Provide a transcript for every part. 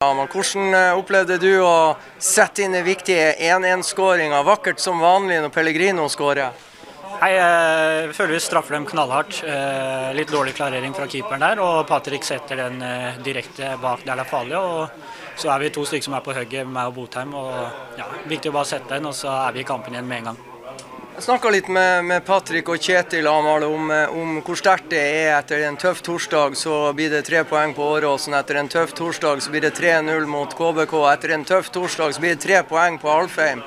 Hvordan eh, opplevde du å sette inn den viktige 1-1-skåringa? Vakkert som vanlig når Pellegrino skårer. Jeg eh, føler vi straffer dem knallhardt. Eh, litt dårlig klarering fra keeperen der. Og Patrick setter den direkte bak der det er farlig. og Så er vi to stykker som er på hugget, meg og Botheim. og ja, Viktig å bare sette den, og så er vi i kampen igjen med en gang. Jeg snakka litt med, med, Patrick og Kjetil Amahl om, eh, om, hvor sterkt det er. Etter en tøff torsdag så blir det tre poeng på Åråsen. Etter en tøff torsdag så blir det 3-0 mot KBK. Etter en tøff torsdag så blir det tre poeng på Alfheim.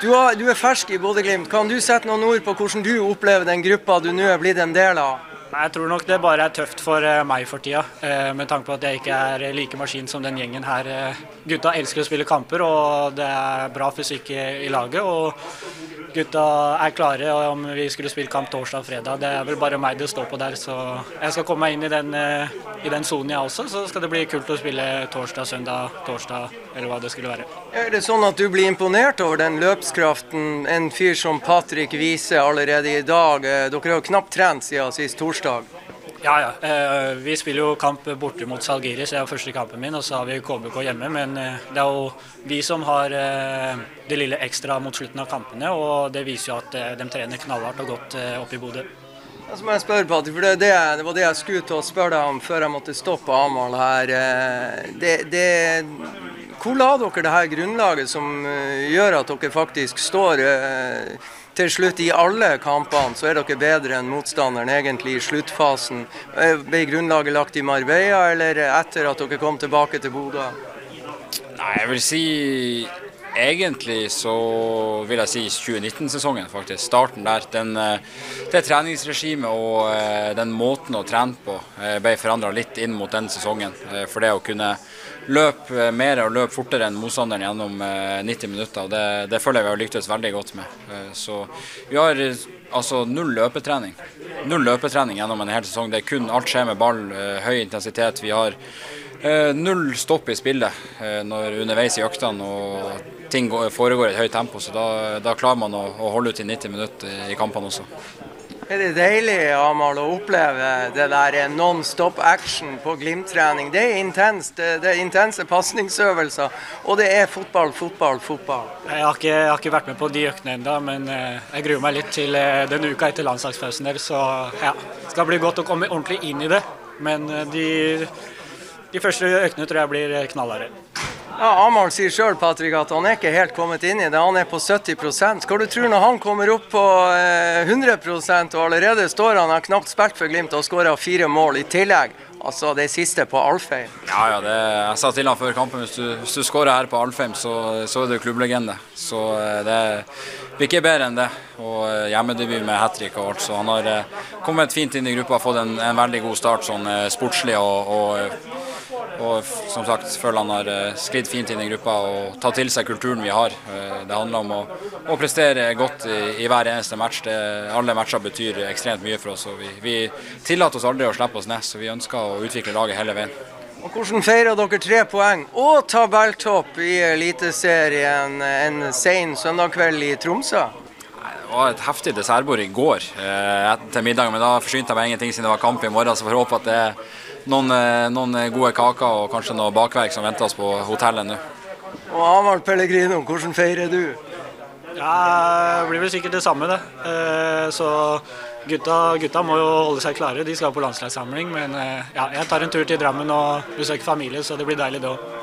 Du, har, du er fersk i Bodø-Glimt. Kan du sette noen ord på hvordan du opplever den gruppa du nå er blitt en del av? Jeg tror nok det bare er tøft for eh, meg for tida, eh, med tanke på at jeg ikke er like maskin som den gjengen her. Gutta elsker å spille kamper, og det er bra fysikk i laget. og gutta er klare og om vi skulle spille kamp torsdag og fredag. Det er vel bare meg det står på der, så jeg skal komme meg inn i den, eh, i den sonen jeg også. Så skal det bli kult å spille torsdag, søndag, torsdag eller hva det skulle være. Er det sånn at du blir imponert over den løpskraften en fyr som Patrick viser allerede i dag? Eh, dere har jo knapt trent siden sist torsdag. Ja, ja. Eh, vi spiller jo kamp borte mot Salgiris, det er første kampen min. Og så har vi KBK hjemme. Men eh, det er jo vi som har eh, det lille ekstra mot slutten av kampene. Og det viser jo at de trener knallhardt og godt oppe i Bodø. Så må jeg spørre, Patrick, for det, det, det, var det jeg skulle til å spørre deg om før jeg måtte stoppe Amahl her. Det, det, hvor la dere det her grunnlaget som gjør at dere faktisk står til slutt i alle kampene så er dere bedre enn motstanderen egentlig i sluttfasen. Eh, ble grunnlaget lagt i Marbella, eller etter at dere kom tilbake til Bodø? Nei, jeg vil si Egentlig så vil jeg si 2019-sesongen, faktisk. Starten der. Den, eh, det treningsregimet og eh, den måten å trene på ble forandra litt inn mot den sesongen. For det å kunne løpe mer og løpe fortere enn motstanderen gjennom 90 eh, minutter. Det, det føler jeg vi har lyktes veldig godt med. Eh, så vi har altså null løpetrening. Null løpetrening gjennom en hel sesong. Det er kun alt skjer med ball, eh, høy intensitet. Vi har null stopp i spillet når underveis i øktene og ting foregår i et høyt tempo. Så da, da klarer man å, å holde ut i 90 minutter i kampene også. Er det deilig Amal, å oppleve det der non stop action på Glimt-trening? Det er intenst. Det er intense pasningsøvelser. Og det er fotball, fotball, fotball. Jeg har ikke, jeg har ikke vært med på de øktene ennå, men eh, jeg gruer meg litt til eh, denne uka etter landslagspausen der. Så ja, det skal bli godt å komme ordentlig inn i det. Men eh, de, de første øktene tror jeg blir knallharde. Ja, Amahl sier sjøl at han er ikke helt kommet inn i det. Han er på 70% Hva du tror når han kommer opp på 100 eh, og allerede står han har knapt spilt for Glimt og skåra fire mål i tillegg? Altså det siste på Alfheim. Ja, ja, det, jeg sa til han før kampen hvis du, hvis du skårer her på Alfheim, så, så er du klubblegende. Så eh, det blir ikke bedre enn det. Og eh, hjemmedebut med hat trick og alt. Så han har kommet fint inn i gruppa, og fått en, en veldig god start sånn sportslig og, og og som sagt, føler han har eh, sklidd fint inn i gruppa og tatt til seg kulturen vi har. Eh, det handler om å, å prestere godt i, i, hver eneste match. Det, alle matcher betyr ekstremt mye for oss. og Vi, vi tillater oss aldri å slippe oss ned, så vi ønsker å utvikle laget hele veien. Og Hvordan feirer dere tre poeng og tabelltopp i Eliteserien en sen søndagskveld i Tromsø? Det var et heftig dessertbord i går eh, til middag, men da forsynte jeg meg ingenting siden det var kamp i morgen. Så får håpe at det noen, eh, noen, gode kaker og kanskje noe bakverk som venter oss på hotellet nå. Og Amahl Pellegrino, hvordan feirer du? Ja, Det blir vel sikkert det samme, det. Eh, så gutta, gutta, må jo holde seg klare. De skal på landslagssamling. Men eh, ja, jeg tar en tur til Drammen og besøker familie, så det blir deilig det òg.